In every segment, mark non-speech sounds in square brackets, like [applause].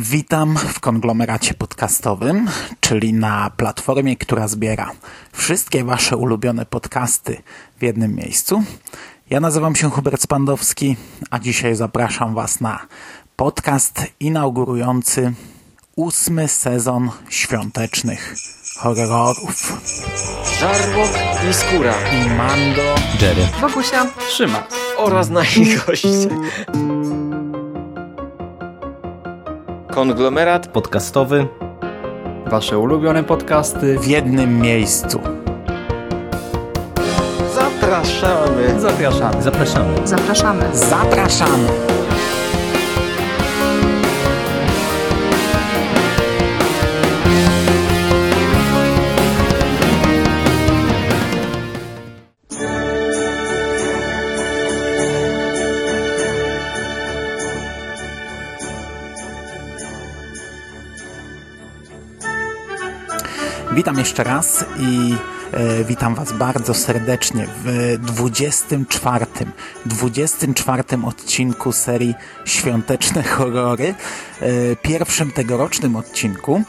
Witam w konglomeracie podcastowym, czyli na platformie, która zbiera wszystkie Wasze ulubione podcasty w jednym miejscu. Ja nazywam się Hubert Spandowski, a dzisiaj zapraszam Was na podcast inaugurujący ósmy sezon świątecznych horrorów. Żarłok i Skóra I Mando, Jerry. Bogusia, Trzyma. oraz nasi goście. Konglomerat Podcastowy. wasze ulubione podcasty. w jednym miejscu. zapraszamy. Zapraszamy. Zapraszamy. Zapraszamy. Zapraszamy! Witam jeszcze raz i e, witam Was bardzo serdecznie w 24, 24 odcinku serii Świąteczne Horrory, e, pierwszym tegorocznym odcinku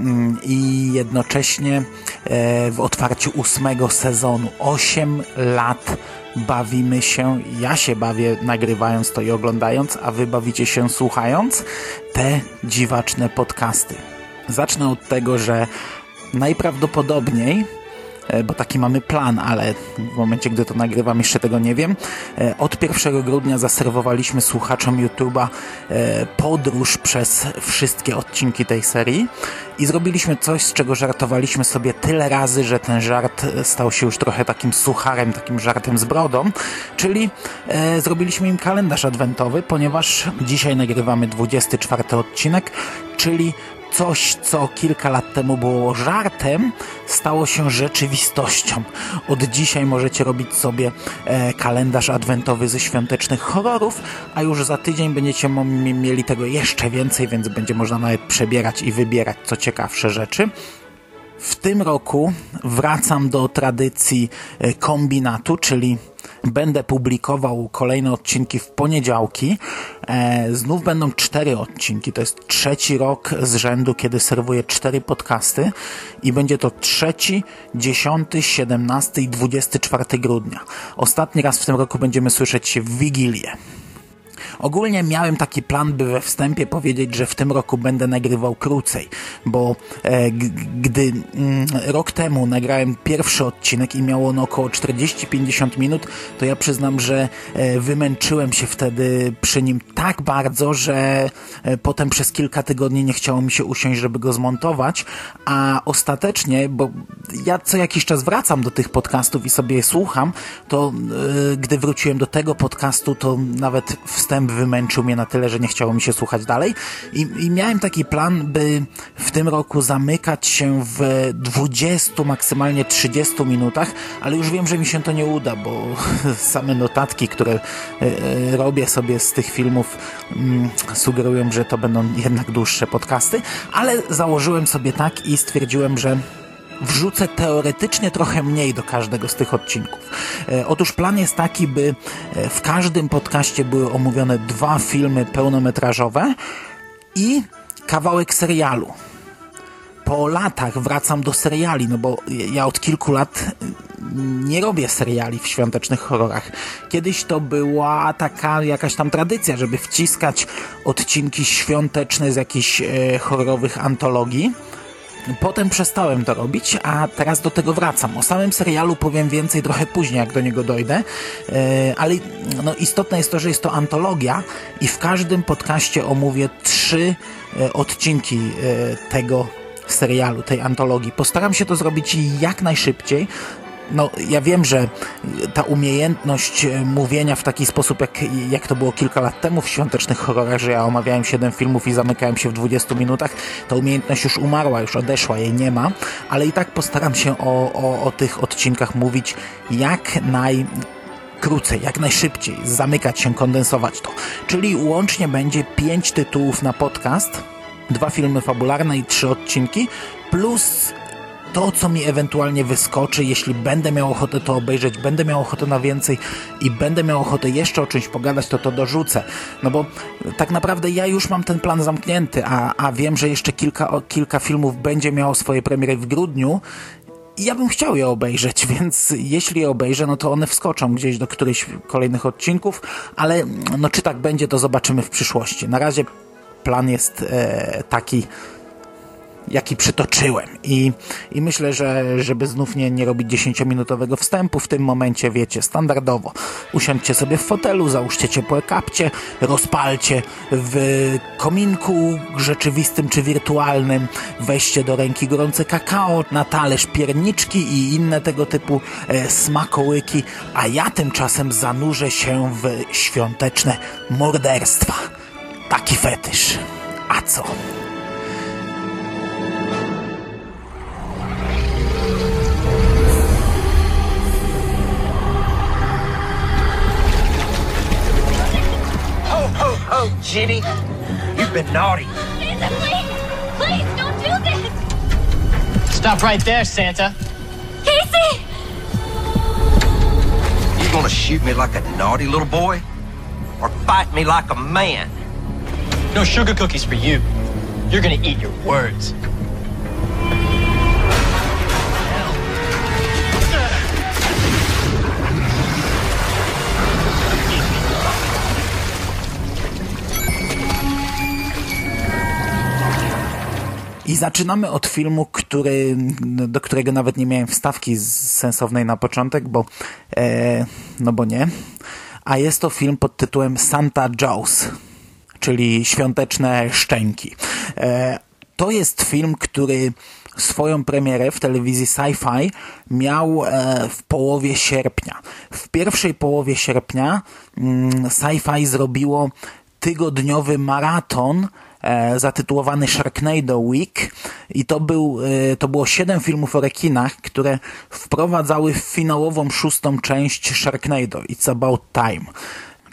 mm, i jednocześnie e, w otwarciu ósmego sezonu. 8 lat bawimy się, ja się bawię nagrywając to i oglądając, a Wy bawicie się słuchając te dziwaczne podcasty. Zacznę od tego, że najprawdopodobniej, e, bo taki mamy plan, ale w momencie, gdy to nagrywam, jeszcze tego nie wiem. e, Od 1 grudnia zaserwowaliśmy słuchaczom YouTube'a e, podróż przez wszystkie odcinki tej serii i zrobiliśmy coś, z czego żartowaliśmy sobie tyle razy, że ten żart stał się już trochę takim sucharem, takim żartem z brodą, czyli zrobiliśmy im kalendarz adwentowy, ponieważ dzisiaj nagrywamy 24 odcinek, czyli coś, co kilka lat temu było żartem, stało się rzeczywistością. Od dzisiaj możecie robić sobie e, kalendarz adwentowy ze świątecznych horrorów, a już za tydzień będziecie mieli tego jeszcze więcej, więc będzie można nawet przebierać i wybierać co ciekawsze rzeczy. W tym roku wracam do tradycji e, kombinatu, czyli będę publikował kolejne odcinki w poniedziałki. E, znów będą cztery odcinki. To jest trzeci rok z rzędu, kiedy serwuję cztery podcasty i będzie to trzeci, dziesiąty, siedemnasty i dwudziesty czwarty grudnia. Ostatni raz w tym roku będziemy słyszeć się w Wigilię. Ogólnie miałem taki plan, by we wstępie powiedzieć, że w tym roku będę nagrywał krócej, bo e, gdy mm, rok temu nagrałem pierwszy odcinek i miało on około 40-50 minut, to ja przyznam, że e, wymęczyłem się wtedy przy nim tak bardzo, że e, potem przez kilka tygodni nie chciało mi się usiąść, żeby go zmontować, a ostatecznie, bo ja co jakiś czas wracam do tych podcastów i sobie je słucham, to e, gdy wróciłem do tego podcastu, to nawet wstęp wymęczył mnie na tyle, że nie chciało mi się słuchać dalej. I, i miałem taki plan, by w tym roku zamykać się w 20, maksymalnie 30 minutach, ale już wiem, że mi się to nie uda, bo [laughs] same notatki, które e, e, robię sobie z tych filmów mm, sugerują, że to będą jednak dłuższe podcasty, ale założyłem sobie tak i stwierdziłem, że wrzucę teoretycznie trochę mniej do każdego z tych odcinków. E, otóż plan jest taki, by e, w każdym podcaście były omówione dwa filmy pełnometrażowe i kawałek serialu. Po latach wracam do seriali, no bo ja od kilku lat nie robię seriali w świątecznych horrorach. Kiedyś to była taka jakaś tam tradycja, żeby wciskać odcinki świąteczne z jakichś e, horrorowych antologii. Potem przestałem to robić, a teraz do tego wracam. O samym serialu powiem więcej trochę później, jak do niego dojdę, E, ale no, istotne jest to, że jest to antologia i w każdym podcaście omówię trzy e, odcinki e, tego serialu, tej antologii. Postaram się to zrobić jak najszybciej, no, ja wiem, że ta umiejętność e, mówienia w taki sposób, jak, jak to było kilka lat temu w świątecznych horrorach, że ja omawiałem 7 filmów i zamykałem się w 20 minutach, ta umiejętność już umarła, już odeszła, jej nie ma, ale i tak postaram się o, o, o tych odcinkach mówić jak naj krócej, jak najszybciej, zamykać się, kondensować to. Czyli łącznie będzie 5 tytułów na podcast, dwa filmy fabularne i trzy odcinki, plus to, co mi ewentualnie wyskoczy, jeśli będę miał ochotę to obejrzeć, będę miał ochotę na więcej i będę miał ochotę jeszcze o czymś pogadać, to to dorzucę. No bo tak naprawdę ja już mam ten plan zamknięty, a, a wiem, że jeszcze kilka, kilka filmów będzie miało swoje premiery w grudniu ja bym chciał je obejrzeć, [laughs] więc jeśli je obejrzę, no to one wskoczą gdzieś do którychś kolejnych odcinków, ale no czy tak będzie, to zobaczymy w przyszłości. Na razie plan jest e, taki jaki przytoczyłem. I, i myślę, że żeby znów nie, nie robić 10-minutowego wstępu, w tym momencie wiecie, standardowo usiądźcie sobie w fotelu, załóżcie ciepłe kapcie, rozpalcie w kominku rzeczywistym czy wirtualnym, weźcie do ręki gorące kakao, na talerz pierniczki i inne tego typu e, smakołyki, a ja tymczasem zanurzę się w świąteczne morderstwa. Taki fetysz. A co? Oh, Jenny, you've been naughty. Santa, please! Please, don't do this! Stop right there, Santa. Casey! You gonna shoot me like a naughty little boy? Or fight me like a man? No sugar cookies for you. You're gonna eat your words. I zaczynamy od filmu, który, do którego nawet nie miałem wstawki sensownej na początek, bo e, no bo nie. A jest to film pod tytułem Santa Jaws, czyli Świąteczne Szczęki. E, to jest film, który swoją premierę w telewizji Sci-Fi miał e, w połowie sierpnia. W pierwszej połowie sierpnia mm, Sci-Fi zrobiło tygodniowy maraton zatytułowany Sharknado Week i to, był, e, to było siedem filmów o rekinach, które wprowadzały finałową szóstą część Sharknado It's About Time.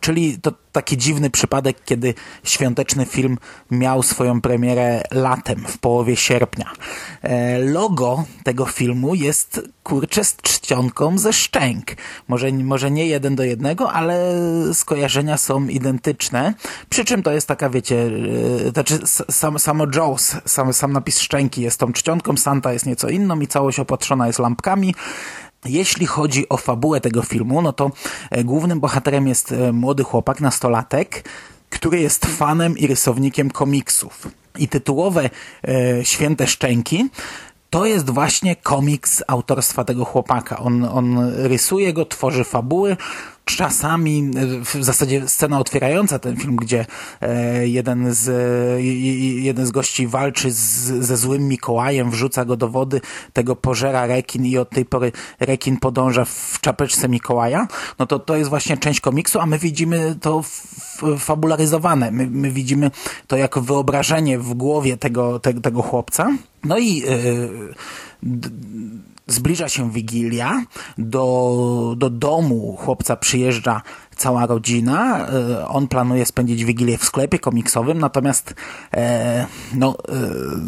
Czyli to taki dziwny przypadek, kiedy świąteczny film miał swoją premierę latem, w połowie sierpnia. E, logo tego filmu jest kurczę z czcionką ze szczęk. Może, może nie jeden do jednego, ale skojarzenia są identyczne. Przy czym to jest taka, wiecie, e, znaczy sam, samo Jaws, sam, sam napis szczęki jest tą czcionką, Santa jest nieco inną i całość opatrzona jest lampkami. Jeśli chodzi o fabułę tego filmu, no to e, głównym bohaterem jest e, młody chłopak, nastolatek, który jest fanem i rysownikiem komiksów. I tytułowe e, Święte Szczęki to jest właśnie komiks autorstwa tego chłopaka. On, on rysuje go, tworzy fabuły, czasami w zasadzie scena otwierająca ten film, gdzie e, jeden z, jeden z gości walczy z, ze złym Mikołajem, wrzuca go do wody, tego pożera rekin i od tej pory rekin podąża w czapeczce Mikołaja, no to to jest właśnie część komiksu, a my widzimy to fabularyzowane. My, my widzimy to jako wyobrażenie w głowie tego, te, tego chłopca. No i yy, Zbliża się Wigilia, do, do domu chłopca przyjeżdża cała rodzina. E, on planuje spędzić Wigilię w sklepie komiksowym, natomiast e, no, e,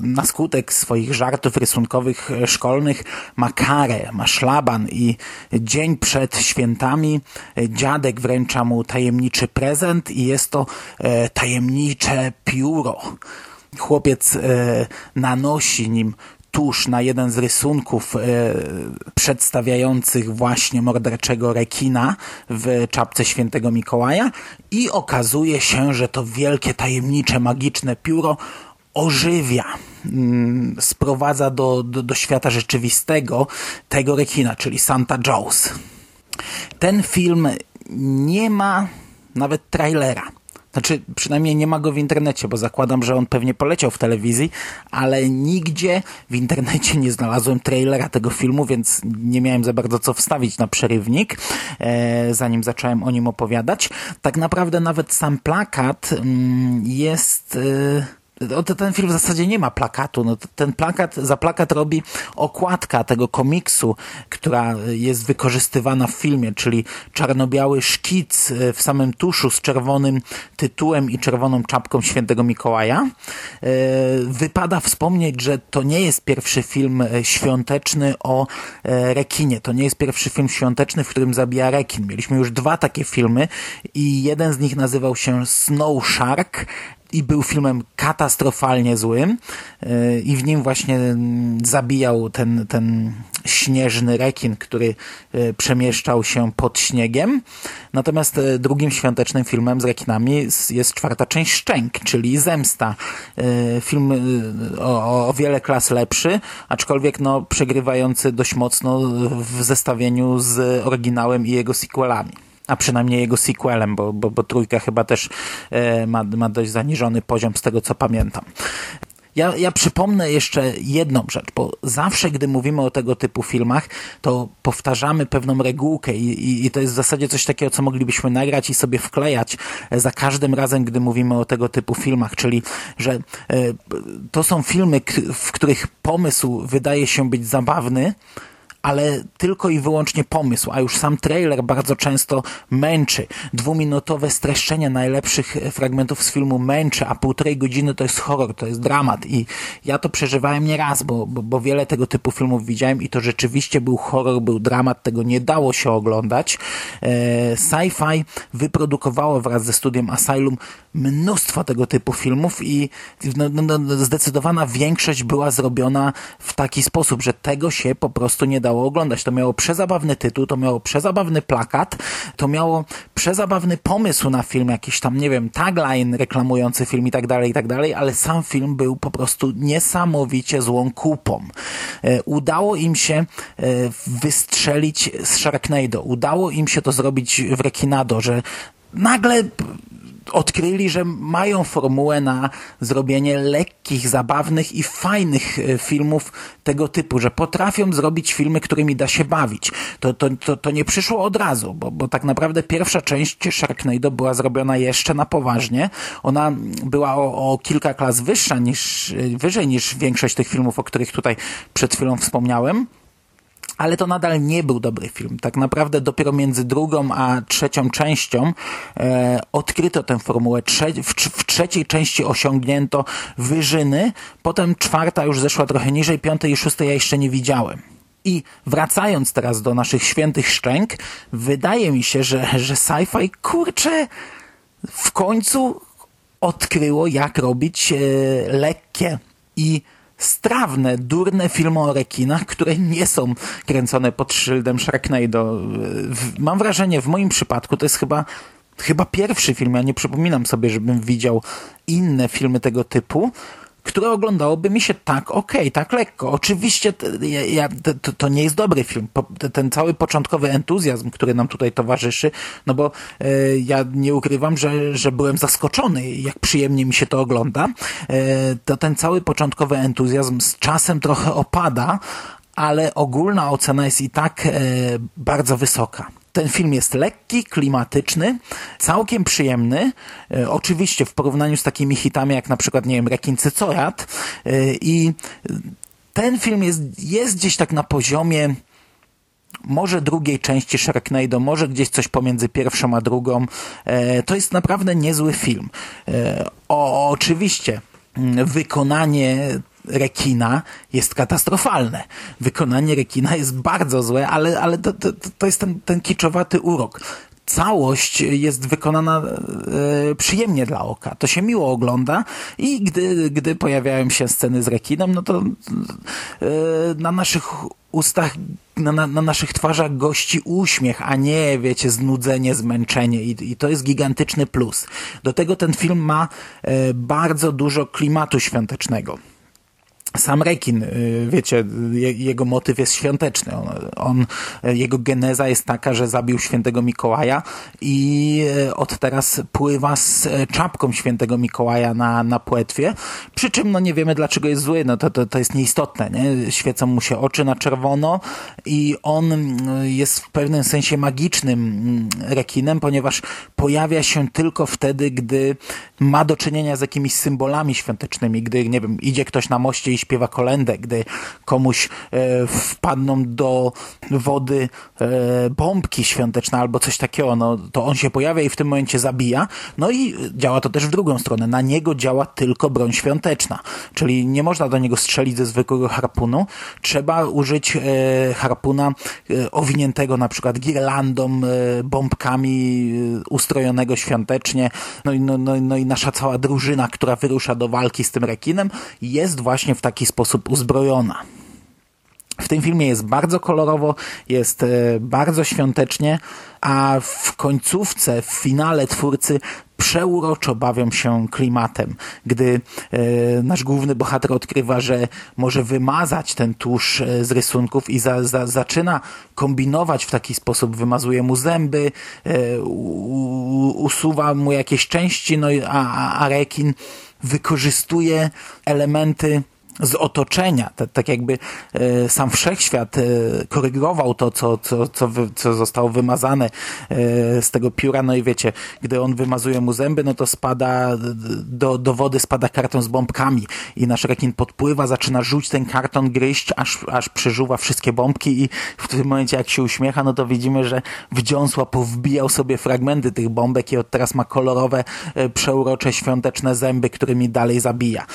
na skutek swoich żartów rysunkowych szkolnych ma karę, ma szlaban i dzień przed świętami dziadek wręcza mu tajemniczy prezent i jest to tajemnicze pióro. Chłopiec nanosi nim tusz na jeden z rysunków e, przedstawiających właśnie morderczego rekina w czapce świętego Mikołaja i okazuje się, że to wielkie, tajemnicze, magiczne pióro ożywia, mm, sprowadza do, do, do świata rzeczywistego tego rekina, czyli Santa Jaws. Ten film nie ma nawet trailera. Znaczy, przynajmniej nie ma go w internecie, bo zakładam, że on pewnie poleciał w telewizji, ale nigdzie w internecie nie znalazłem trailera tego filmu, więc nie miałem za bardzo co wstawić na przerywnik, e, zanim zacząłem o nim opowiadać. Tak naprawdę nawet sam plakat mm, jest... E, ten film w zasadzie nie ma plakatu. No, ten plakat, za plakat robi okładka tego komiksu, która jest wykorzystywana w filmie, czyli czarno-biały szkic e, w samym tuszu z czerwonym tytułem i czerwoną czapką świętego Mikołaja. E, wypada wspomnieć, że to nie jest pierwszy film e, świąteczny o rekinie. To nie jest pierwszy film świąteczny, w którym zabija rekin. Mieliśmy już dwa takie filmy i jeden z nich nazywał się Snow Shark, i był filmem katastrofalnie złym yy, i w nim właśnie mm, zabijał ten, ten śnieżny rekin, który yy, przemieszczał się pod śniegiem. Natomiast yy, drugim świątecznym filmem z rekinami jest czwarta część Szczęk, czyli Zemsta. Film o, o wiele klas lepszy, aczkolwiek no, przegrywający dość mocno w zestawieniu z oryginałem i jego sequelami a przynajmniej jego sequelem, bo, bo, bo trójka chyba też e, ma, ma dość zaniżony poziom z tego co pamiętam. Ja, ja przypomnę jeszcze jedną rzecz, bo zawsze, gdy mówimy o tego typu filmach, to powtarzamy pewną regułkę i, i, i, to jest w zasadzie coś takiego, co moglibyśmy nagrać i sobie wklejać za każdym razem, gdy mówimy o tego typu filmach, czyli, że e, to są filmy, w których pomysł wydaje się być zabawny, ale tylko i wyłącznie pomysł, a już sam trailer bardzo często męczy. Dwuminutowe streszczenie najlepszych fragmentów z filmu męczy, a półtorej godziny to jest horror, to jest dramat i ja to przeżywałem nieraz, bo, bo, bo wiele tego typu filmów widziałem i to rzeczywiście był horror, był dramat, tego nie dało się oglądać. E, Sci-Fi wyprodukowało wraz ze studiem Asylum mnóstwo tego typu filmów i no, no, no, zdecydowana większość była zrobiona w taki sposób, że tego się po prostu nie dało dało oglądać. To miało przezabawny tytuł, to miało przezabawny plakat, to miało przezabawny pomysł na film, jakiś tam, nie wiem, tagline reklamujący film i tak dalej, i tak dalej, ale sam film był po prostu niesamowicie złą kupą. E, udało im się e, wystrzelić z Sharknado. Udało im się to zrobić w Rekinado, że nagle odkryli, że mają formułę na zrobienie lekkich, zabawnych i fajnych e, filmów tego typu, że potrafią zrobić filmy, którymi da się bawić. To, to, to, to nie przyszło od razu, bo, bo tak naprawdę pierwsza część Sharknado była zrobiona jeszcze na poważnie. Ona była o, o kilka klas wyższa niż, e, wyżej niż większość tych filmów, o których tutaj przed chwilą wspomniałem ale to nadal nie był dobry film. Tak naprawdę dopiero między drugą a trzecią częścią e, odkryto tę formułę. Trze w, w, trzeciej części osiągnięto wyżyny, potem czwarta już zeszła trochę niżej, piątej i szóstej ja jeszcze nie widziałem. I wracając teraz do naszych świętych szczęk, wydaje mi się, że, że sci-fi, kurczę, w końcu odkryło, jak robić e, lekkie i strawne, durne filmy o rekinach, które nie są kręcone pod szyldem Sharknado. Mam wrażenie, w moim przypadku to jest chyba chyba pierwszy film, ja nie przypominam sobie, żebym widział inne filmy tego typu, które oglądałoby mi się tak okej, okay, tak lekko. Oczywiście ja, to, to, nie jest dobry film. ten cały początkowy entuzjazm, który nam tutaj towarzyszy, no bo e, ja nie ukrywam, że, że byłem zaskoczony, jak przyjemnie mi się to ogląda, e, to ten cały początkowy entuzjazm z czasem trochę opada, ale ogólna ocena jest i tak e, bardzo wysoka. Ten film jest lekki, klimatyczny, całkiem przyjemny. E, oczywiście w porównaniu z takimi hitami jak na przykład, nie wiem, Rekin Cycorat. E, I ten film jest, jest gdzieś tak na poziomie może drugiej części Sharknado, może gdzieś coś pomiędzy pierwszą a drugą. E, to jest naprawdę niezły film. O, oczywiście mm, wykonanie rekina jest katastrofalne. Wykonanie rekina jest bardzo złe, ale, ale to, to, to jest ten, ten kiczowaty urok całość jest wykonana e, przyjemnie dla oka. To się miło ogląda i gdy, gdy pojawiają się sceny z rekinem, no to e, na naszych ustach, na, na, na, naszych twarzach gości uśmiech, a nie, wiecie, znudzenie, zmęczenie I, i to jest gigantyczny plus. Do tego ten film ma e, bardzo dużo klimatu świątecznego. Sam rekin, y, wiecie, je, jego motyw jest świąteczny. On, on, jego geneza jest taka, że zabił świętego Mikołaja i y, od teraz pływa z czapką świętego Mikołaja na, na płetwie. Przy czym no nie wiemy dlaczego jest zły, no to, to, to jest nieistotne, nie? Świecą mu się oczy na czerwono i on y, jest w pewnym sensie magicznym mm, rekinem, ponieważ pojawia się tylko wtedy, gdy ma do czynienia z jakimiś symbolami świątecznymi, gdy, nie wiem, idzie ktoś na moście i śpiewa kolendę, gdy komuś e, wpadną do wody e, bombki świąteczne albo coś takiego, no to on się pojawia i w tym momencie zabija. No i działa to też w drugą stronę. Na niego działa tylko broń świąteczna, czyli nie można do niego strzelić ze zwykłego harpunu. Trzeba użyć e, harpuna e, owiniętego na przykład girlandą, e, bombkami, e, ustrojonego świątecznie. No i, no, no, no i nasza cała drużyna, która wyrusza do walki z tym rekinem, jest właśnie w taki sposób uzbrojona. W tym filmie jest bardzo kolorowo, jest e, bardzo świątecznie, a w końcówce, w finale twórcy przeuroczo bawią się klimatem, gdy e, nasz główny bohater odkrywa, że może wymazać ten tusz e, z rysunków i za, za, zaczyna kombinować w taki sposób, wymazuje mu zęby, usuwa mu jakieś części, no a, a rekin wykorzystuje elementy z otoczenia, tak, tak jakby e, sam wszechświat e, korygował to, co, co, co, wy, co zostało wymazane e, z tego pióra, no i wiecie, gdy on wymazuje mu zęby, no to spada do, do wody spada karton z bombkami i nasz rekin podpływa, zaczyna rzuć ten karton, gryźć, aż, aż przeżuwa wszystkie bombki i w tym momencie jak się uśmiecha, no to widzimy, że wdziąsła powbijał sobie fragmenty tych bombek i od teraz ma kolorowe, e, przeurocze, świąteczne zęby, którymi dalej zabija.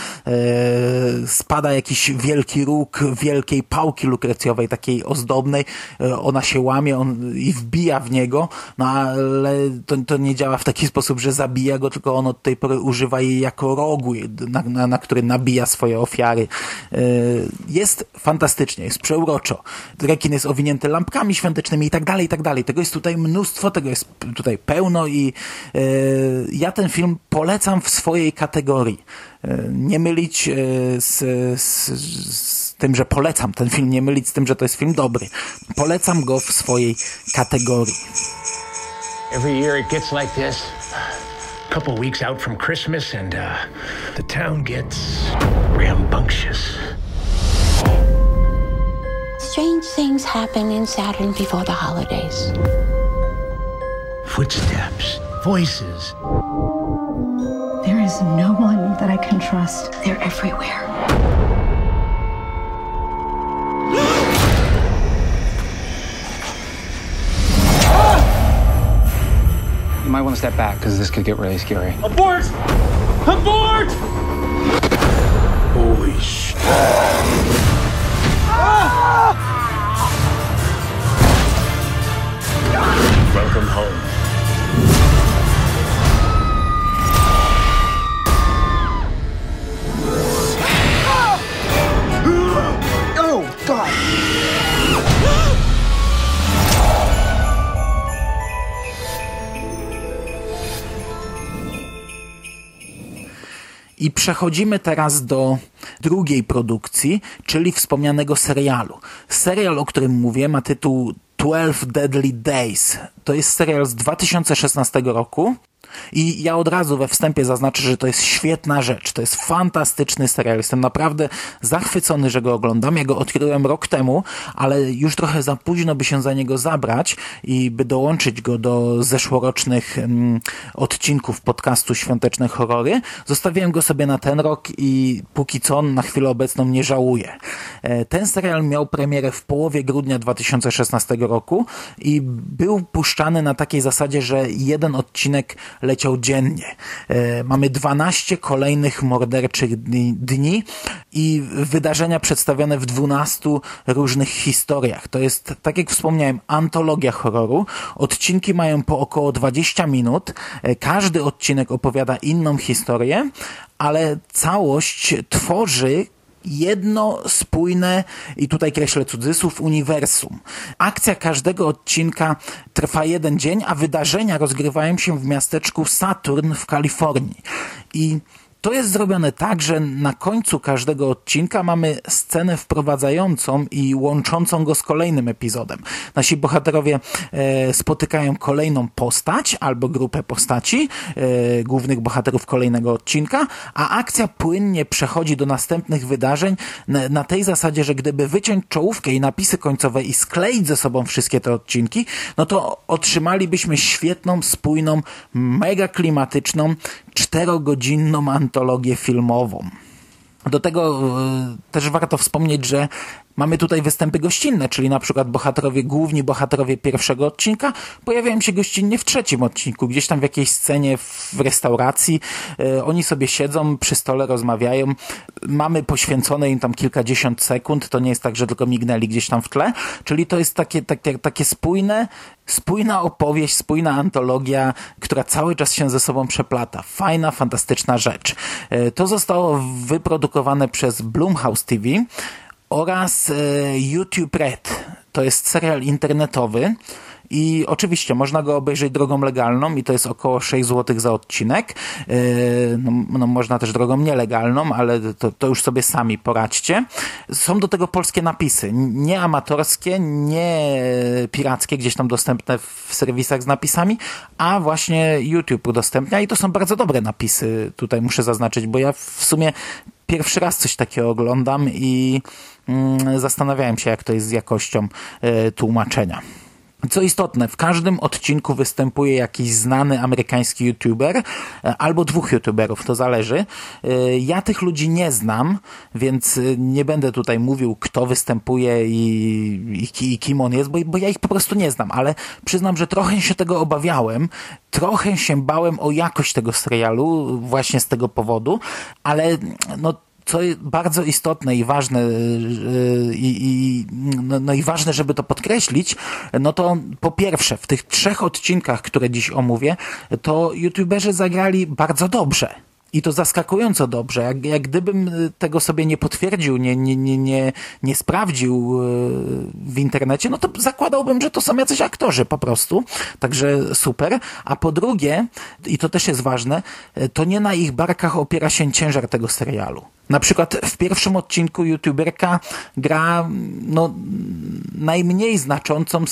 Spada jakiś wielki róg wielkiej pałki lukrecjowej, takiej ozdobnej, e, ona się łamie on, i wbija w niego, no ale to, to nie działa w taki sposób, że zabija go, tylko on od tej pory używa jej jako rogu, na, na, na który nabija swoje ofiary. E, jest fantastycznie, jest przeuroczo. Rekin jest owinięty lampkami świątecznymi i tak dalej, i tak dalej. Tego jest tutaj mnóstwo, tego jest tutaj pełno i e, ja ten film polecam w swojej kategorii. Nie mylić z, z, z tym, że polecam ten film, nie mylić z tym, że to jest film dobry. Polecam go w swojej kategorii. Every year it gets like this. A couple weeks out from Christmas, and uh, the town gets rambunctious. Strange things happen in Saturn before the holidays. Footsteps, voices. There is no one that I can trust. They're everywhere. You might want to step back because this could get really scary. Abort! Abort! Holy shit. Ah! Welcome home. God! I przechodzimy teraz do drugiej produkcji, czyli wspomnianego serialu. Serial, o którym mówię, ma tytuł 12 Deadly Days. To jest serial z 2016 roku. I ja od razu we wstępie zaznaczę, że to jest świetna rzecz. To jest fantastyczny serial. Jestem naprawdę zachwycony, że go oglądam. Ja go odkryłem rok temu, ale już trochę za późno, by się za niego zabrać i by dołączyć go do zeszłorocznych mm, odcinków podcastu Świąteczne Horrory. Zostawiłem go sobie na ten rok i póki co na chwilę obecną nie żałuję. E, Ten serial miał premierę w połowie grudnia 2016 roku i był puszczany na takiej zasadzie, że jeden odcinek leciał dziennie. E, Mamy 12 kolejnych morderczych dni, dni i wydarzenia przedstawione w 12 różnych historiach. To jest, tak jak wspomniałem, antologia horroru. Odcinki mają po około 20 minut. E, Każdy odcinek opowiada inną historię, ale całość tworzy jedno spójne, i tutaj kreślę cudzysłów, uniwersum. Akcja każdego odcinka trwa jeden dzień, a wydarzenia rozgrywają się w miasteczku Saturn w Kalifornii. I To jest zrobione tak, że na końcu każdego odcinka mamy scenę wprowadzającą i łączącą go z kolejnym epizodem. Nasi bohaterowie e, spotykają kolejną postać albo grupę postaci, e, głównych bohaterów kolejnego odcinka, a akcja płynnie przechodzi do następnych wydarzeń na, na tej zasadzie, że gdyby wyciąć czołówkę i napisy końcowe i skleić ze sobą wszystkie te odcinki, no to otrzymalibyśmy świetną, spójną, mega klimatyczną, czterogodzinną antologię filmową. Do tego e, też warto wspomnieć, że mamy tutaj występy gościnne, czyli na przykład bohaterowie, główni bohaterowie pierwszego odcinka pojawiają się gościnnie w trzecim odcinku, gdzieś tam w jakiejś scenie w restauracji. E, oni sobie siedzą, przy stole rozmawiają. Mamy poświęcone im tam kilkadziesiąt sekund, to nie jest tak, że tylko mignęli gdzieś tam w tle, czyli to jest takie, takie, takie spójne, spójna opowieść, spójna antologia, która cały czas się ze sobą przeplata. Fajna, fantastyczna rzecz. E, to zostało wyprodukowane przez Blumhouse TV oraz e, YouTube Red. To jest serial internetowy i oczywiście można go obejrzeć drogą legalną i to jest około 6 zł za odcinek. E, no, no, można też drogą nielegalną, ale to, to już sobie sami poradźcie. Są do tego polskie napisy, nie amatorskie, nie pirackie, gdzieś tam dostępne w serwisach z napisami, a właśnie YouTube udostępnia i to są bardzo dobre napisy, tutaj muszę zaznaczyć, bo ja w sumie pierwszy raz coś takiego oglądam i mm, zastanawiałem się, jak to jest z jakością y, tłumaczenia. Co istotne, w każdym odcinku występuje jakiś znany amerykański youtuber e, albo dwóch youtuberów, to zależy. E, ja tych ludzi nie znam, więc nie będę tutaj mówił, kto występuje i, i, i kim on jest, bo, bo ja ich po prostu nie znam, ale przyznam, że trochę się tego obawiałem, trochę się bałem o jakość tego serialu właśnie z tego powodu, ale no co bardzo istotne i ważne yy, i, no, no, i ważne, żeby to podkreślić, no to po pierwsze, w tych trzech odcinkach, które dziś omówię, to youtuberzy zagrali bardzo dobrze. I to zaskakująco dobrze. Jak, jak gdybym tego sobie nie potwierdził, nie, nie, nie, nie, nie sprawdził w internecie, no to zakładałbym, że to są jacyś aktorzy po prostu. Także super. A po drugie, i to też jest ważne, to nie na ich barkach opiera się ciężar tego serialu. Na przykład w pierwszym odcinku youtuberka gra no, najmniej znaczącą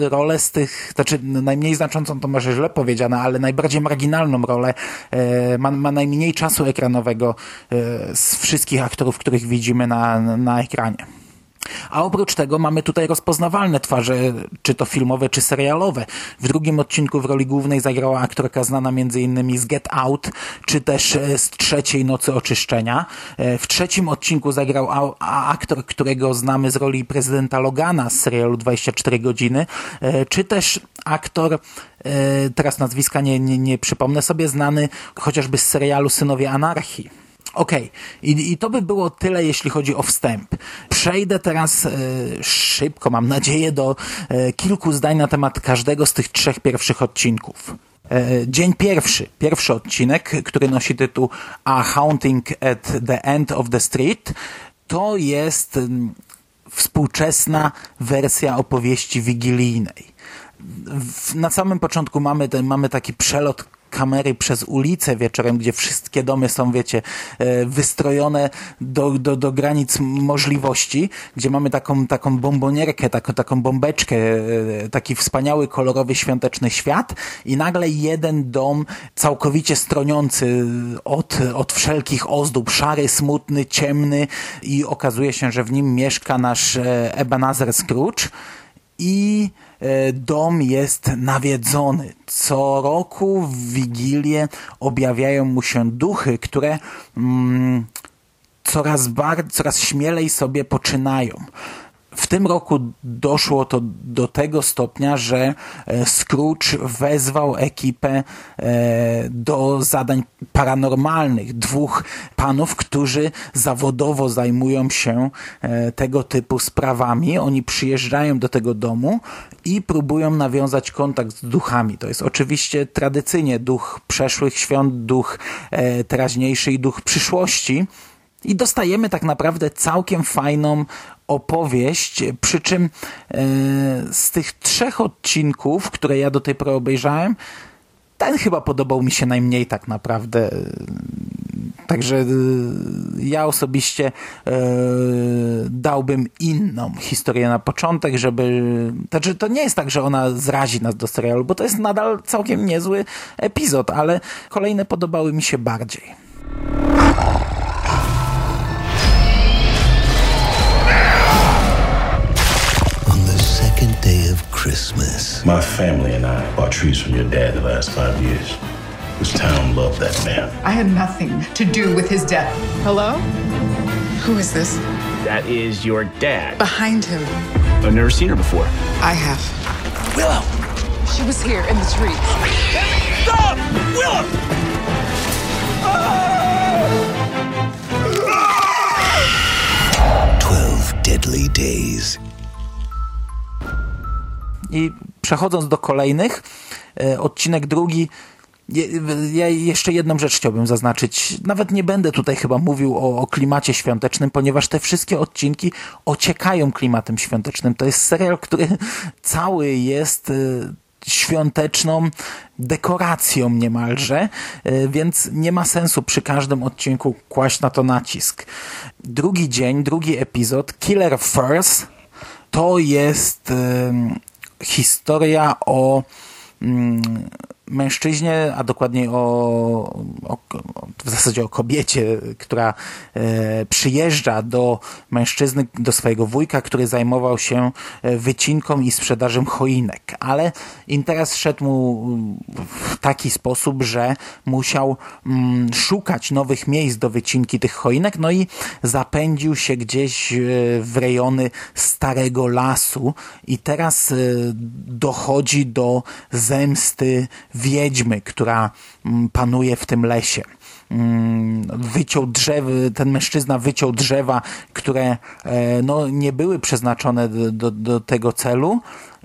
rolę z tych, znaczy najmniej znaczącą to może źle powiedziane, ale najbardziej marginalną rolę, e, ma, ma najmniej czasu ekranowego e, z wszystkich aktorów, których widzimy na, na ekranie. A oprócz tego mamy tutaj rozpoznawalne twarze, czy to filmowe, czy serialowe. W drugim odcinku w roli głównej zagrała aktorka znana m.in. z Get Out, czy też e, z Trzeciej Nocy Oczyszczenia. E, w trzecim odcinku zagrał aktor, którego znamy z roli prezydenta Logana z serialu 24 godziny, e, czy też aktor, teraz nazwiska nie, nie, nie przypomnę sobie, znany chociażby z serialu Synowie Anarchii. Okay. I, I, to by było tyle, jeśli chodzi o wstęp. Przejdę teraz e, szybko, mam nadzieję, do e, kilku zdań na temat każdego z tych trzech pierwszych odcinków. E, dzień pierwszy, pierwszy odcinek, który nosi tytuł A Haunting at the End of the Street, to jest współczesna wersja opowieści wigilijnej. Na samym początku mamy, mamy taki przelot kamery przez ulicę wieczorem, gdzie wszystkie domy są, wiecie, e, wystrojone do, do, do granic możliwości, gdzie mamy taką, taką bombonierkę, taką, taką bombeczkę, e, taki wspaniały, kolorowy, świąteczny świat i nagle jeden dom całkowicie stroniący od, od wszelkich ozdób, szary, smutny, ciemny i okazuje się, że w nim mieszka nasz e, Ebenezer Scrooge i dom jest nawiedzony. Co roku w Wigilię objawiają mu się duchy, które mm, coraz, bar, coraz śmielej sobie poczynają. W tym roku doszło to do tego stopnia, że e, Scrooge wezwał ekipę e, do zadań paranormalnych. Dwóch panów, którzy zawodowo zajmują się e, tego typu sprawami. Oni przyjeżdżają do tego domu i próbują nawiązać kontakt z duchami. To jest oczywiście tradycyjnie duch przeszłych świąt, duch teraźniejszy i duch przyszłości. I dostajemy tak naprawdę całkiem fajną opowieść, przy czym e, z tych trzech odcinków, które ja do tej pory obejrzałem, ten chyba podobał mi się najmniej tak naprawdę. Także y, ja osobiście y, dałbym inną historię na początek, żeby. Znaczy, to nie jest tak, że ona zrazi nas do serialu, bo to jest nadal całkiem niezły epizod, ale kolejne podobały mi się bardziej. Family and I bought trees from your dad the last five years. This town loved that man. I had nothing to do with his death. Hello? Who is this? That is your dad. Behind him. I've never seen her before. I have. Willow! She was here in the trees. Stop! Willow! Twelve Deadly Days. I przechodząc do kolejnych, e, odcinek drugi. Ja jeszcze jedną rzecz chciałbym zaznaczyć. Nawet nie będę tutaj chyba mówił o, o klimacie świątecznym, ponieważ te wszystkie odcinki ociekają klimatem świątecznym. To jest serial, który [laughs] cały jest e, świąteczną dekoracją niemalże, e, więc nie ma sensu przy każdym odcinku kłaść na to nacisk. Drugi dzień, drugi epizod, Killer First, to jest historia o mm, mężczyźnie, a dokładniej o, o, w zasadzie o kobiecie, która e, przyjeżdża do mężczyzny, do swojego wujka, który zajmował się e, wycinką i sprzedażą choinek, ale interes szedł mu w taki sposób, że musiał mm, szukać nowych miejsc do wycinki tych choinek, no i zapędził się gdzieś e, w rejony starego lasu. I teraz dochodzi do zemsty wiedźmy, która mm, panuje w tym lesie. Mm, Wyciął drzewy, ten mężczyzna wyciął drzewa, które e, no, nie były przeznaczone do, do, tego celu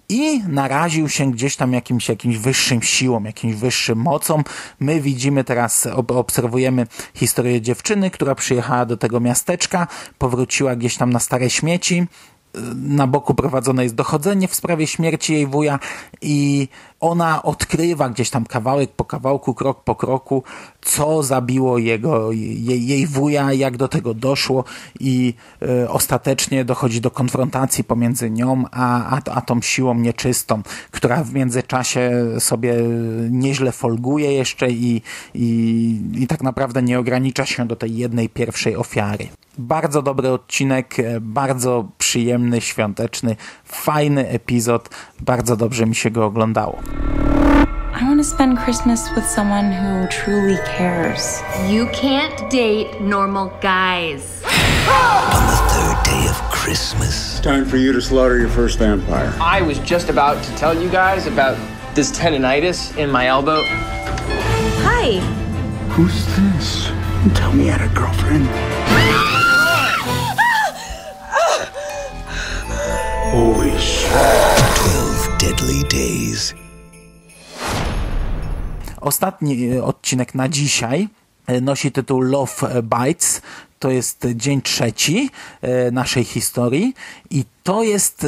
i naraził się gdzieś tam jakimś, jakimś wyższym siłom, jakimś wyższym mocą. My widzimy teraz, ob- obserwujemy historię dziewczyny, która przyjechała do tego miasteczka, powróciła gdzieś tam na stare śmieci, na boku prowadzone jest dochodzenie w sprawie śmierci jej wuja i ona odkrywa gdzieś tam kawałek po kawałku, krok po kroku, co zabiło jego, jej, jej wuja, jak do tego doszło i e, ostatecznie dochodzi do konfrontacji pomiędzy nią a, a, a tą siłą nieczystą, która w międzyczasie sobie nieźle folguje jeszcze i, i, i tak naprawdę nie ogranicza się do tej jednej pierwszej ofiary. Bardzo dobry odcinek, e, bardzo przyjemny, świąteczny, fajny epizod. Bardzo dobrze mi się go oglądało. I want to spend Christmas with someone who truly cares. You can't date normal guys. On the third day of Christmas, It's time for you to slaughter your first vampire. I was just about to tell you guys about this tendonitis in my elbow. Hi. Who's this? Tell me you had a girlfriend. Holy shit. Twelve Deadly Days. Ostatni e, odcinek na dzisiaj e, nosi tytuł Love Bites. To jest dzień trzeci e, naszej historii i to jest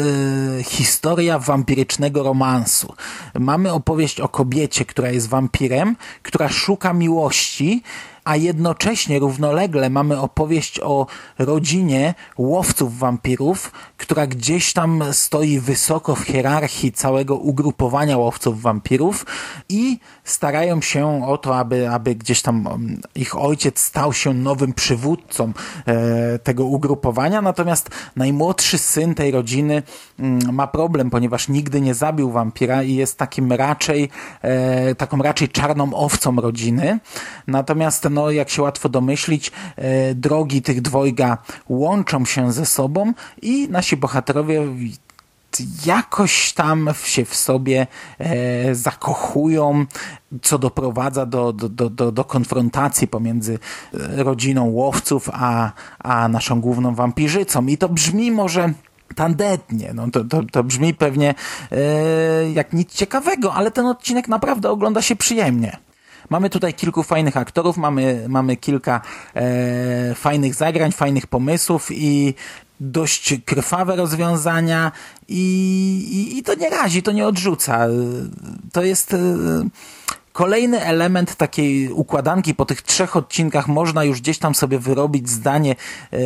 historia wampirycznego romansu. Mamy opowieść o kobiecie, która jest wampirem, która szuka miłości, a jednocześnie równolegle mamy opowieść o rodzinie łowców wampirów, która gdzieś tam stoi wysoko w hierarchii całego ugrupowania łowców wampirów i starają się o to, aby, aby gdzieś tam um, ich ojciec stał się nowym przywódcą e, tego ugrupowania, natomiast najmłodszy syn tej rodziny mm, ma problem, ponieważ nigdy nie zabił wampira i jest takim raczej, e, taką raczej czarną owcą rodziny. Natomiast, no, jak się łatwo domyślić, e, drogi tych dwojga łączą się ze sobą i nasi bohaterowie jakoś tam się w sobie e, zakochują, co doprowadza do, do, do, do, konfrontacji pomiędzy e, rodziną łowców a, a naszą główną wampirzycą. I to brzmi może tandetnie, no to, to, to brzmi pewnie e, jak nic ciekawego, ale ten odcinek naprawdę ogląda się przyjemnie. Mamy tutaj kilku fajnych aktorów, mamy, mamy kilka e, fajnych zagrań, fajnych pomysłów i dość krwawe rozwiązania i, i, i to nie razi, to nie odrzuca. To jest e, kolejny element takiej układanki po tych trzech odcinkach można już gdzieś tam sobie wyrobić zdanie, e,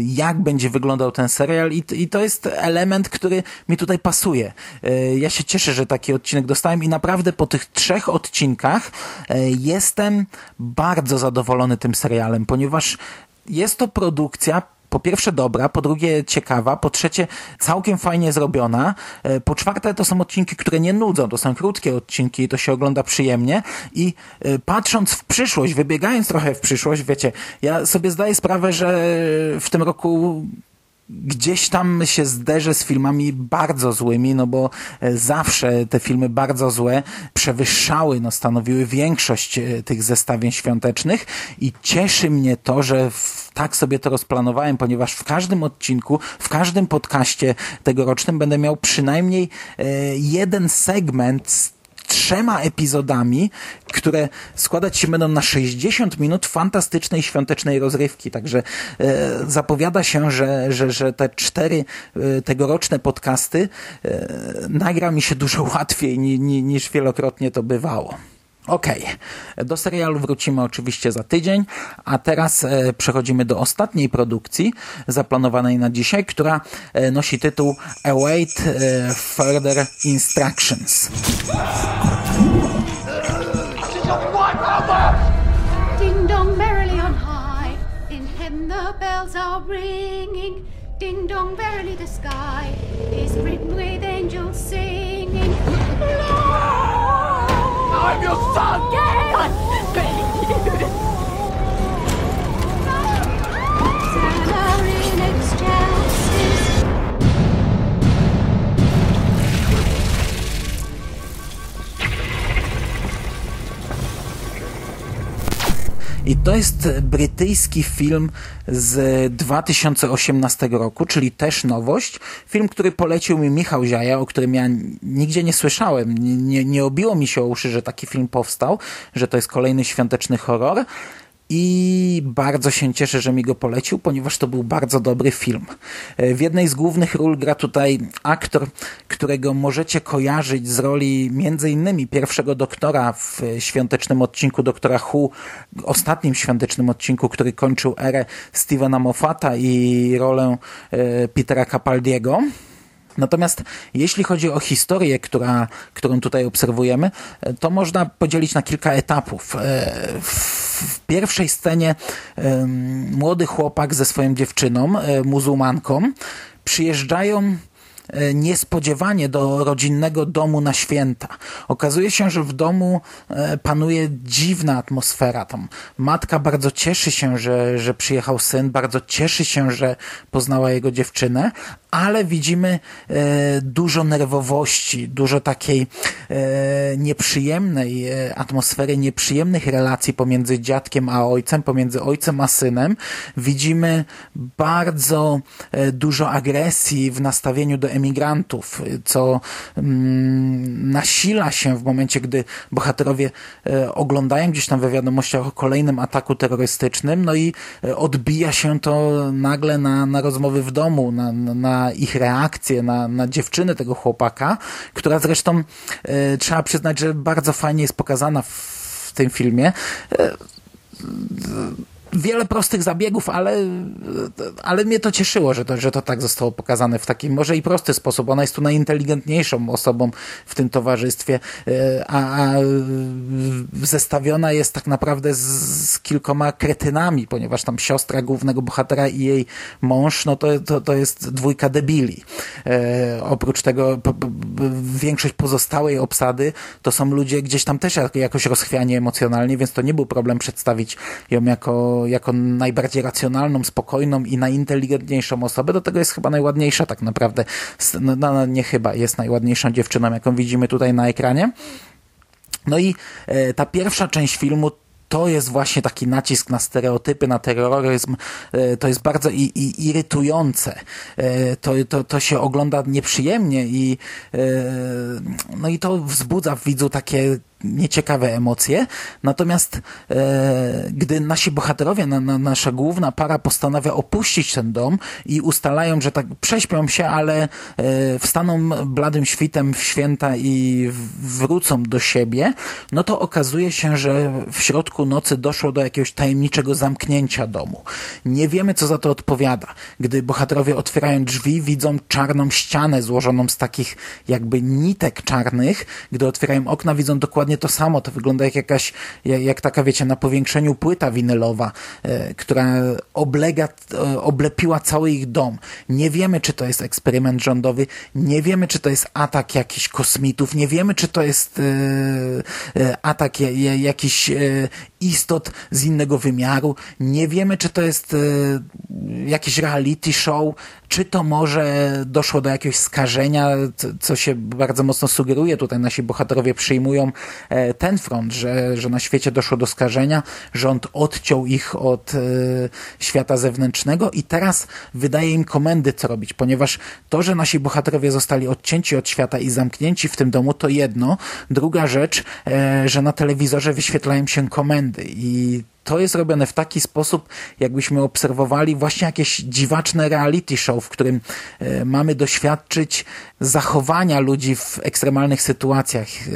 jak będzie wyglądał ten serial i, to jest element, który mi tutaj pasuje. E, ja się cieszę, że taki odcinek dostałem i naprawdę po tych trzech odcinkach e, jestem bardzo zadowolony tym serialem, ponieważ jest to produkcja po pierwsze dobra, po drugie ciekawa, po trzecie całkiem fajnie zrobiona, e, po czwarte to są odcinki, które nie nudzą, to są krótkie odcinki i to się ogląda przyjemnie. I e, patrząc w przyszłość, wybiegając trochę w przyszłość, wiecie, ja sobie zdaję sprawę, że w tym roku gdzieś tam się zderzę z filmami bardzo złymi, no bo e, zawsze te filmy bardzo złe przewyższały, no stanowiły większość e, tych zestawień świątecznych i cieszy mnie to, że w, tak sobie to rozplanowałem, ponieważ w każdym odcinku, w każdym podcaście tegorocznym będę miał przynajmniej e, jeden segment z trzema epizodami, które składać się będą na 60 minut fantastycznej świątecznej rozrywki. Także e, zapowiada się, że, że, że te cztery e, tegoroczne podcasty e, nagra mi się dużo [laughs] łatwiej ni, ni, niż wielokrotnie to bywało. Okej, okay. do serialu wrócimy oczywiście za tydzień, a teraz e, przechodzimy do ostatniej produkcji zaplanowanej na dzisiaj, która e, nosi tytuł Await e, Further Instructions. Ding dong merrily on high, in heaven the bells are ringing. Ding dong merrily the sky is written with jest brytyjski film z 2018 roku, czyli też nowość. Film, który polecił mi Michał Ziaja, o którym ja nigdzie nie słyszałem. Nie, nie obiło mi się o uszy, że taki film powstał, że to jest kolejny świąteczny horror i bardzo się cieszę, że mi go polecił, ponieważ to był bardzo dobry film. E, w jednej z głównych ról gra tutaj aktor, którego możecie kojarzyć z roli między innymi pierwszego doktora w świątecznym odcinku Doktora Who, ostatnim świątecznym odcinku, który kończył erę Stevena Moffata i rolę e, Petera Capaldiego. Natomiast jeśli chodzi o historię, która, którą tutaj obserwujemy, e, to można podzielić na kilka etapów. W pierwszej scenie młody chłopak ze swoją dziewczyną, e, muzułmanką, przyjeżdżają E, niespodziewanie do rodzinnego domu na święta. Okazuje się, że w domu e, panuje dziwna atmosfera. Tam matka bardzo cieszy się, że, że przyjechał syn, bardzo cieszy się, że poznała jego dziewczynę, ale widzimy e, dużo nerwowości, dużo takiej nieprzyjemnej atmosfery, nieprzyjemnych relacji pomiędzy dziadkiem a ojcem, pomiędzy ojcem a synem. Widzimy bardzo dużo agresji w nastawieniu do emigrantów, co mm, nasila się w momencie, gdy bohaterowie e, oglądają gdzieś tam we wiadomościach o kolejnym ataku terrorystycznym, no i e, odbija się to nagle na, na rozmowy w domu, na, na ich reakcję, na, na dziewczynę tego chłopaka, która zresztą e, trzeba przyznać, że bardzo fajnie jest pokazana w, w tym filmie wiele prostych zabiegów, ale, ale mnie to cieszyło, że to, że to tak zostało pokazane w taki może i prosty sposób. Ona jest tu najinteligentniejszą osobą w tym towarzystwie, e, a, a zestawiona jest tak naprawdę z, z, kilkoma kretynami, ponieważ tam siostra głównego bohatera i jej mąż, no to, to, to jest dwójka debili. E, oprócz tego większość pozostałej obsady to są ludzie gdzieś tam też jakoś rozchwiani emocjonalnie, więc to nie był problem przedstawić ją jako jako, najbardziej racjonalną, spokojną i najinteligentniejszą osobę. Do tego jest chyba najładniejsza tak naprawdę. No, no, nie chyba, jest najładniejszą dziewczyną, jaką widzimy tutaj na ekranie. No i e, ta pierwsza część filmu to jest właśnie taki nacisk na stereotypy, na terroryzm. E, to jest bardzo i, i irytujące. E, to, to, to się ogląda nieprzyjemnie i, e, no i to wzbudza w widzu takie nieciekawe emocje. Natomiast e, gdy nasi bohaterowie, na, na, nasza główna para postanawia opuścić ten dom i ustalają, że tak prześpią się, ale e, wstaną bladym świtem w święta i wrócą do siebie, no to okazuje się, że w środku nocy doszło do jakiegoś tajemniczego zamknięcia domu. Nie wiemy, co za to odpowiada. Gdy bohaterowie otwierają drzwi, widzą czarną ścianę złożoną z takich jakby nitek czarnych. Gdy otwierają okna, widzą dokładnie to samo. To wygląda jak jakaś, jak, jak taka, wiecie, na powiększeniu płyta winylowa, e, która oblega, e, oblepiła cały ich dom. Nie wiemy, czy to jest eksperyment rządowy, nie wiemy, czy to jest atak jakichś kosmitów, nie wiemy, czy to jest e, e atak jakichś e, istot z innego wymiaru, nie wiemy, czy to jest e, jakiś reality show, czy to może doszło do jakiegoś skażenia, co się bardzo mocno sugeruje. Tutaj nasi bohaterowie przyjmują ten front, że, że na świecie doszło do skażenia, rząd odciął ich od e, świata zewnętrznego i teraz wydaje im komendy, co robić, ponieważ to, że nasi bohaterowie zostali odcięci od świata i zamknięci w tym domu, to jedno. Druga rzecz, e, że na telewizorze wyświetlają się komendy i to jest robione w taki sposób, jakbyśmy obserwowali właśnie jakieś dziwaczne reality show, w którym e, mamy doświadczyć zachowania ludzi w ekstremalnych sytuacjach. E,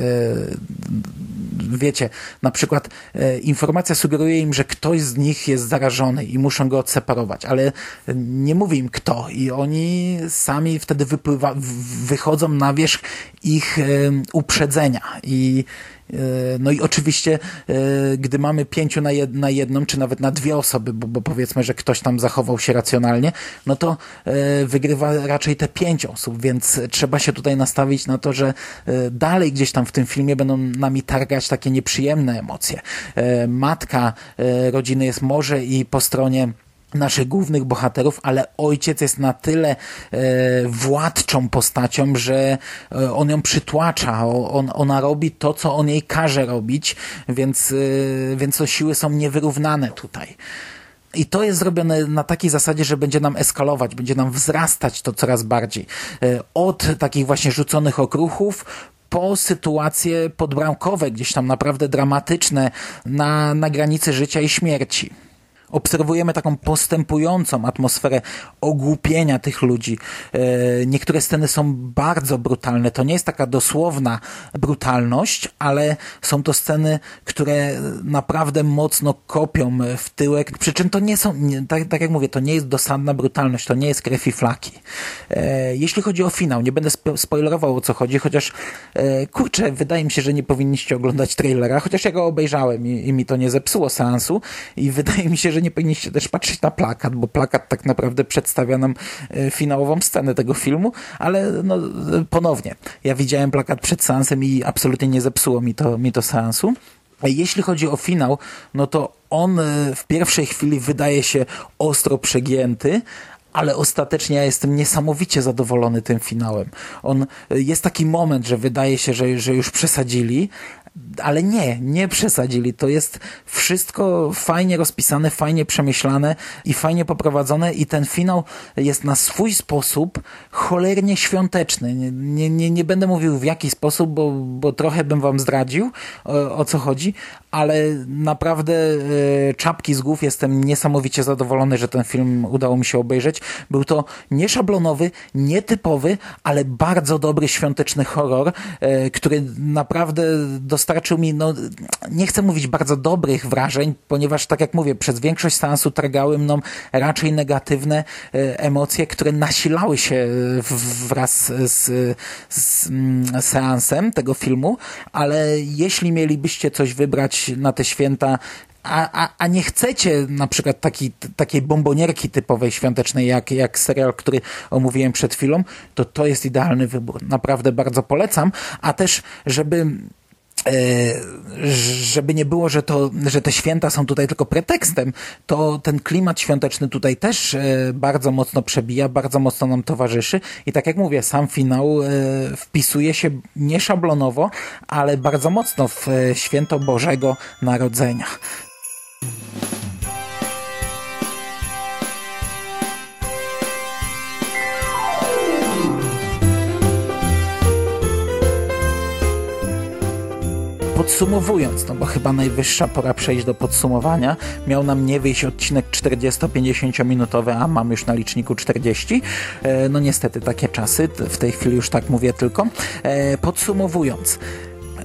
wiecie, na przykład e, informacja sugeruje im, że ktoś z nich jest zarażony i muszą go odseparować, ale nie mówi im kto i oni sami wtedy wypływa, wychodzą na wierzch ich uprzedzenia i no i oczywiście, e, gdy mamy pięciu na jedną, czy nawet na dwie osoby, bo, bo, powiedzmy, że ktoś tam zachował się racjonalnie, no to e, wygrywa raczej te pięć osób, więc trzeba się tutaj nastawić na to, że dalej gdzieś tam w tym filmie będą nami targać takie nieprzyjemne emocje. Matka rodziny jest może i po stronie naszych głównych bohaterów, ale ojciec jest na tyle e, władczą postacią, że e, on ją przytłacza, on, ona robi to, co on jej każe robić, więc, e, więc to siły są niewyrównane tutaj. I to jest zrobione na takiej zasadzie, że będzie nam eskalować, będzie nam wzrastać to coraz bardziej. E, od takich właśnie rzuconych okruchów po sytuacje podbramkowe, gdzieś tam naprawdę dramatyczne na, na granicy życia i śmierci obserwujemy taką postępującą atmosferę ogłupienia tych ludzi. E, niektóre sceny są bardzo brutalne. To nie jest taka dosłowna brutalność, ale są to sceny, które naprawdę mocno kopią w tyłek. Przy czym to nie są, tak, tak jak mówię, to nie jest dosadna brutalność, to nie jest krew i flaki. E, jeśli chodzi o finał, nie będę spoilerował o co chodzi, chociaż e, kurczę, wydaje mi się, że nie powinniście oglądać trailera, chociaż ja go obejrzałem i, i mi to nie zepsuło seansu i wydaje mi się, że nie powinniście też patrzeć na plakat, bo plakat tak naprawdę przedstawia nam e, finałową scenę tego filmu, ale no, ponownie, ja widziałem plakat przed seansem i absolutnie nie zepsuło mi to, mi to seansu. Jeśli chodzi o finał, no to on e, w pierwszej chwili wydaje się ostro przegięty, ale ostatecznie ja jestem niesamowicie zadowolony tym finałem. On e, jest taki moment, że wydaje się, że, że już przesadzili, ale nie, nie przesadzili. To jest wszystko fajnie rozpisane, fajnie przemyślane i fajnie poprowadzone i ten finał jest na swój sposób cholernie świąteczny. Nie, nie, nie będę mówił w jaki sposób, bo, bo trochę bym wam zdradził o, o co chodzi, ale naprawdę e, czapki z głów jestem niesamowicie zadowolony, że ten film udało mi się obejrzeć. Był to nieszablonowy, nietypowy, ale bardzo dobry świąteczny horror, e, który naprawdę dostarczył mi, no nie chcę mówić bardzo dobrych wrażeń, ponieważ tak jak mówię, przez większość seansu targały mną raczej negatywne e, emocje, które nasilały się wraz z, z mm, seansem tego filmu, ale jeśli mielibyście coś wybrać na te święta a, a, a nie chcecie na przykład taki, takiej bombonierki typowej świątecznej, jak, jak serial, który omówiłem przed chwilą, to to jest idealny wybór. Naprawdę bardzo polecam, a też, żeby żeby nie było, że, to, że te święta są tutaj tylko pretekstem, to ten klimat świąteczny tutaj też e, bardzo mocno przebija, bardzo mocno nam towarzyszy i tak jak mówię, sam finał e, wpisuje się nie szablonowo, ale bardzo mocno w święto Bożego Narodzenia. Podsumowując, no bo chyba najwyższa pora przejść do podsumowania, miał nam nie wyjść odcinek 40-50 minutowy, a mam już na liczniku 40. E, no niestety takie czasy, w tej chwili już tak mówię tylko. E, podsumowując,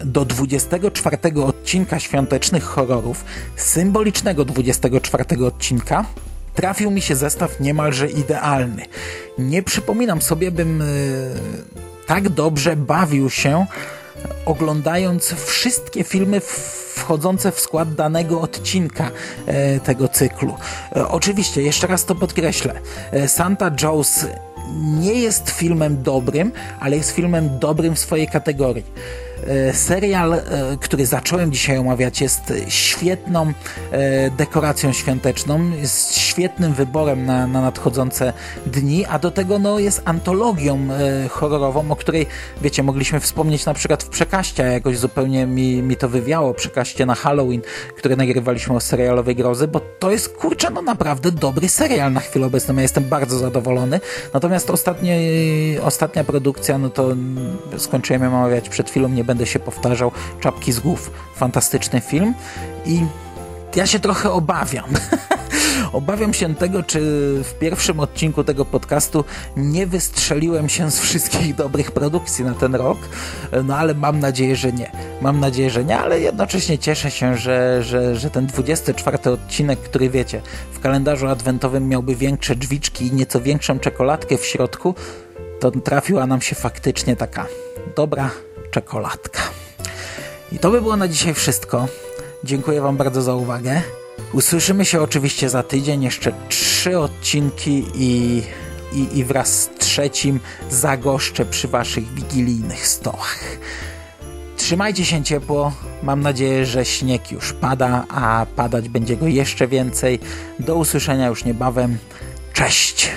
do 24 odcinka świątecznych horrorów, symbolicznego 24 odcinka, trafił mi się zestaw niemalże idealny. Nie przypominam sobie, bym tak dobrze bawił się oglądając wszystkie filmy wchodzące w skład danego odcinka e, tego cyklu. E, oczywiście, jeszcze raz to podkreślę, e, Santa Joe's nie jest filmem dobrym, ale jest filmem dobrym w swojej kategorii. E, serial, e, który zacząłem dzisiaj omawiać, jest świetną e, dekoracją świąteczną, jest świetnym wyborem na, na nadchodzące dni, a do tego no, jest antologią horrorową, o której, wiecie, mogliśmy wspomnieć na przykład w Przekaście, jakoś zupełnie mi, mi to wywiało, Przekaście na Halloween, które nagrywaliśmy o serialowej grozy, bo to jest, kurczę, no naprawdę dobry serial na chwilę obecną. Ja jestem bardzo zadowolony. Natomiast ostatnie, ostatnia produkcja, no to skończyłem omawiać przed chwilą, nie będę się powtarzał. Czapki z głów. Fantastyczny film i ja się trochę obawiam. [laughs] Obawiam się tego, czy w pierwszym odcinku tego podcastu nie wystrzeliłem się z wszystkich dobrych produkcji na ten rok, no ale mam nadzieję, że nie. Mam nadzieję, że nie, ale jednocześnie cieszę się, że, że, że ten 24 odcinek, który wiecie, w kalendarzu adwentowym miałby większe drzwiczki i nieco większą czekoladkę w środku, to trafiła nam się faktycznie taka dobra czekoladka. I to by było na dzisiaj wszystko. Dziękuję Wam bardzo za uwagę. Usłyszymy się oczywiście za tydzień, jeszcze trzy odcinki i, i, i wraz z trzecim zagoszczę przy Waszych wigilijnych stołach. Trzymajcie się ciepło. Mam nadzieję, że śnieg już pada, a padać będzie go jeszcze więcej. Do usłyszenia już niebawem. Cześć!